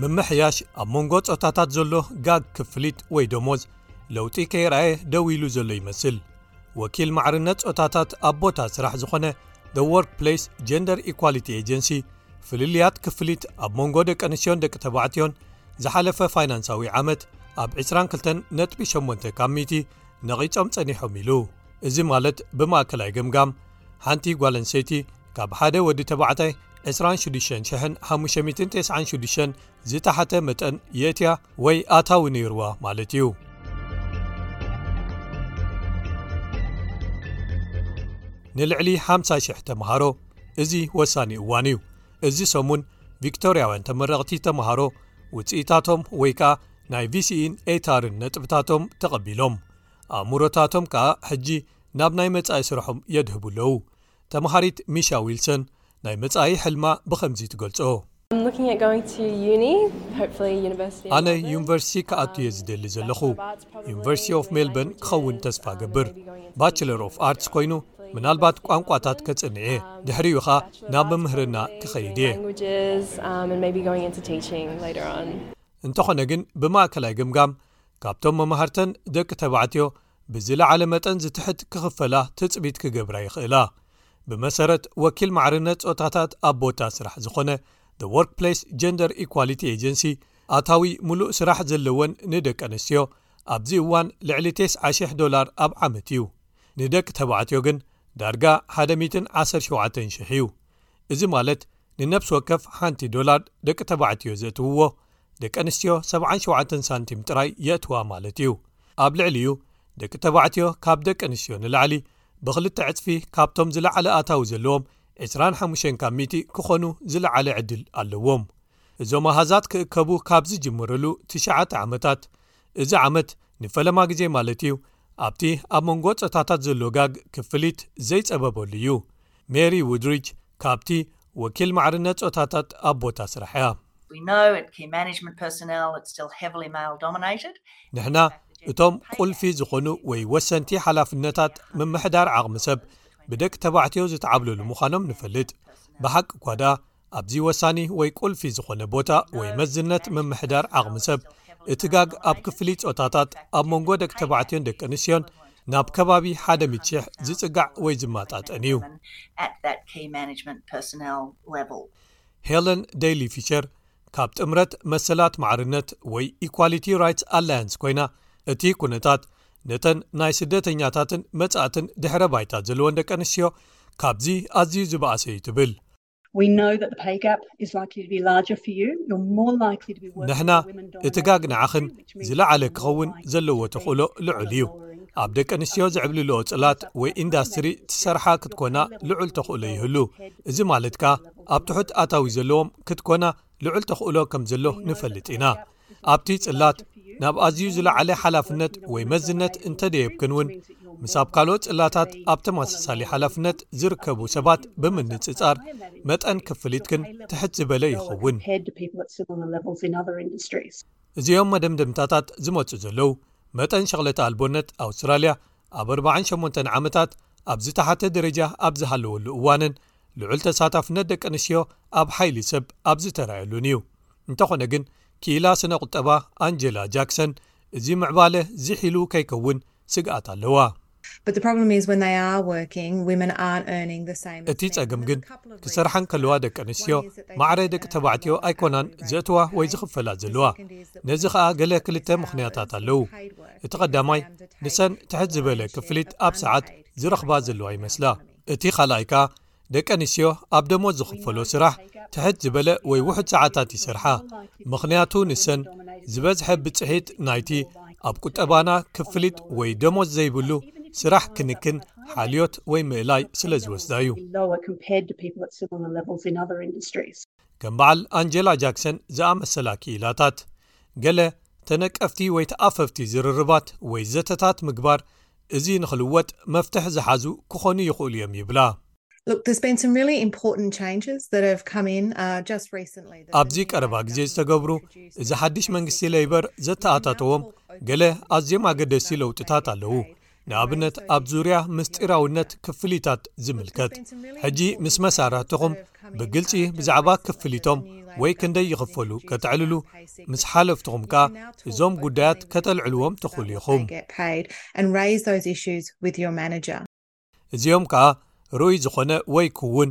ምምሕያሽ ኣብ መንጎ ጾታታት ዘሎ ጋግ ክፍሊት ወይ ደሞዝ ለውጢ ከይረኣየ ደው ኢሉ ዘሎ ይመስል ወኪል ማዕርነት ጾታታት ኣብ ቦታ ስራሕ ዝዀነ the workplace gender equality agency ፍልልያት ክፍሊት ኣብ መንጎ ደቂ ኣንስትዮን ደቂ ተባዕትዮን ዝሓለፈ ፋይናንሳዊ ዓመት ኣብ 22.8 ካብ ሚቲ ነቒጾም ጸኒሖም ኢሉ እዚ ማለት ብማእከላይ ገምጋም ሓንቲ ጓልኣንሰይቲ ካብ ሓደ ወዲ ተባዕታይ 26596 ዝተሓተ መጠን የእትያ ወይ ኣታዊ ነይርዋ ማለት እዩ። ንልዕሊ 50,00 ተምሃሮ እዚ ወሳኒ እዋን እዩ እዚ ሰሙን ቪክቶርያውያን ተመረቕቲ ተምሃሮ ውፅኢታቶም ወይ ከኣ ናይ ቪሲን ኤታርን ነጥብታቶም ተቐቢሎም ኣእምሮታቶም ከኣ ሕጂ ናብ ናይ መጻኢ ስርሖም የድህቡ ኣለዉ ተምሃሪት ሚሻ ዊልሰን ናይ መጻኢ ሕልማ ብኸምዚ ትገልጾ። ኣነ ዩኒቨርሲቲ ክኣቱ እየ ዝደሊ ዘለኹ። ዩኒቨርሲቲ ኦፍ ሜልበርን ክኸውን ተስፋ እገብር። ባቸለር ኦፍ ኣርትስ ኮይኑ ምናልባት ቋንቋታት ከጽንዕ እየ፣ ድሕሪኡ ኸኣ ናብ ምምህርና ክኸይድ እየ። እንተዀነ ግን ብማእከላይ ገምጋም ካብቶም መማህርተን ደቂ ተባዕትዮ ብዝለዓለ መጠን ዝትሕት ክኽፈላ ትጽቢት ክገብራ ይኽእላ። ብመሰረት ወኪል ማዕርነት ጾታታት ኣብ ቦታ ስራሕ ዝዀነ The Workplace Gender Equality Agency፣ ኣታዊ ምሉእ ስራሕ ዘለወን ንደቀንስትዮ ኣብዚ እዋን ልዕሊ ቴስዓ ሽሕ ዶላር ኣብ ዓመት እዩ። ንደቂ ተባዕትዮ ግን ዳርጋ ሓደ ሚእትን ዓሰርተ ሸውዓተን ሽሕ እዩ። እዚ ማለት ንነብሲ ወከፍ ሓንቲ ዶላር ደቂ ተባዕትዮ ዘእትውዎ፣ ደቂ ኣንስትዮ 77 ሳንቲም ጥራይ የእትዋ ማለት እዩ ኣብ ልዕሊ እዩ ደቂ ተባዕትዮ ካብ ደቂ ኣንስትዮ ንላዕሊ ብክልተ ዕፅፊ ካብቶም ዝለዓለ ኣታዊ ዘለዎም 25 ካብ ሚእቲ ክኾኑ ዝለዓለ ዕድል ኣለዎም እዞም ኣሃዛት ክእከቡ ካብ ዝጅምርሉ ትሽዓተ ዓመታት እዚ ዓመት ንፈለማ ግዜ ማለት እዩ ኣብቲ ኣብ መንጎ ፆታታት ዘሎ ጋግ ክፍሊት ዘይፀበበሉ እዩ ሜሪ ውድሪጅ ካብቲ ወኪል ማዕርነት ጾታታት ኣብ ቦታ ስራሕ እያ። ንሕና እቶም ቁልፊ ዝኾኑ ወይ ወሰንቲ ሓላፍነታት ምምሕዳር ዓቕሚ ሰብ ብደቂ ተባዕትዮ ዝተዓብለሉ ምዃኖም ንፈልጥ። ብሓቂ እኳ ደኣ ኣብዚ ወሳኒ ወይ ቁልፊ ዝኾነ ቦታ ወይ መዝነት ምምሕዳር ዓቕሚ ሰብ እቲ ጋግ ኣብ ክፍሊ ፆታታት ኣብ መንጎ ደቂ ተባዕትዮን ደቂ ኣንስዮን ናብ ከባቢ 10000 ዝፅጋዕ ወይ ዝመጣጠን እዩ ሄለን ደይሊ ፊቸር ካብ ጥምረት መሰላት ማዕርነት ወይ ኢኳሊቲ ራትስ ኣላያንስ ኮይና እቲ ኩነታት ነተን ናይ ስደተኛታትን መጻእትን ድሕረ ባይታ ዘለዎን ደቂ ኣንስትዮ ካብዚ ኣዝዩ ዝበእሰ እዩ ትብል ንሕና እቲ ጋግ ንዓኽን ዝለዓለ ክኸውን ዘለዎ ተኽእሎ ልዑል እዩ ኣብ ደቂ ኣንስትዮ ዝዕብልልኦ ጽላት ወይ ኢንዳስትሪ ትሰርሓ ክትኮና ልዑል ተኽእሎ ይህሉ እዚ ማለት ከኣ ኣብ ትሑት ኣታዊ ዘለዎም ክትኮና ልዑል ተኽእሎ ከም ዘሎ ንፈልጥ ኢና ኣብቲ ጽላት ናብ ኣዝዩ ዝለዓለ ሓላፍነት ወይ መዝነት እንተ ደየብክን እውን ምስ ኣብ ካልኦት ጽላታት ኣብ ተመሳሳሊ ሓላፍነት ዝርከቡ ሰባት ብምንጽጻር መጠን ክፍሊትክን ትሕት ዝበለ ይኸውን እዚኦም መደምደምታታት ዝመፁ ዘለዉ መጠን ሸቕለተ ኣልቦነት ኣውስትራልያ ኣብ 48 ዓመታት ኣብ ዝተሓተ ደረጃ ኣብ ዝሃለወሉ እዋንን ልዑል ተሳታፍነት ደቂ ኣንስትዮ ኣብ ሓይሊ ሰብ ኣብ ዝተረኣየሉን እዩ እንተኾነ ግን ክኢላ ስነ-ቁጠባ ኣንጀላ ጃክሰን እዚ ምዕባለ ዚሕ ኢሉ ከይከውን ስግኣት ኣለዋ። እቲ ጸገም ግን ክሰርሓ እንከለዋ ደቂ ኣንስትዮ ማዕረ ደቂ ተባዕትዮ ኣይኮናን ዘእትዋ ወይ ዝኽፈላ ዘለዋ። ነዚ ኸኣ ገለ ክልተ ምኽንያታት ኣለዉ። እቲ ቀዳማይ ንሰን ትሕት ዝበለ ክፍሊት ኣብ ሰዓት ዝረኽባ ዘለዋ ይመስላ። እቲ ካልኣይ ከኣ ደቂ ኣንስትዮ ኣብ ደሞዝ ዝኽፈሎ ስራሕ ትሕት ዝበለ ወይ ውሑድ ሰዓታት ይስርሓ ምኽንያቱ ንሰን ዝበዝሐ ብፅሒት ናይቲ ኣብ ቁጠባና ክፍሊት ወይ ደሞዝ ዘይብሉ ስራሕ ክንክን ሓልዮት ወይ ምእላይ ስለ ዝወስዳ እዩ ከም በዓል ኣንጀላ ጃክሰን ዝኣመሰላ ክኢላታት ገለ ተነቀፍቲ ወይ ተኣፈፍቲ ዝርርባት ወይ ዘተታት ምግባር እዚ ንኽልወጥ መፍትሕ ዝሓዙ ክኾኑ ይኽእሉ እዮም ይብላ። ኣብዚ ቀረባ ግዜ ዝተገብሩ እዚ ሓድሽ መንግስቲ ለይበር ዘተኣታተዎም ገለ ኣዝዮም ኣገደስቲ ለውጥታት ኣለዉ። ንኣብነት ኣብ ዙርያ ምስጢራውነት ክፍሊታት ዝምልከት ሕጂ ምስ መሳራትኹም ብግልፂ ብዛዕባ ክፍሊቶም ወይ ክንደይ ይኽፈሉ ከተዕልሉ ምስ ሓለፍትኹም ከኣ እዞም ጉዳያት ከተልዕልዎም ትኽእሉ ኢኹም እዚኦም ከኣ ርኡይ ዝኾነ ወይ ክውን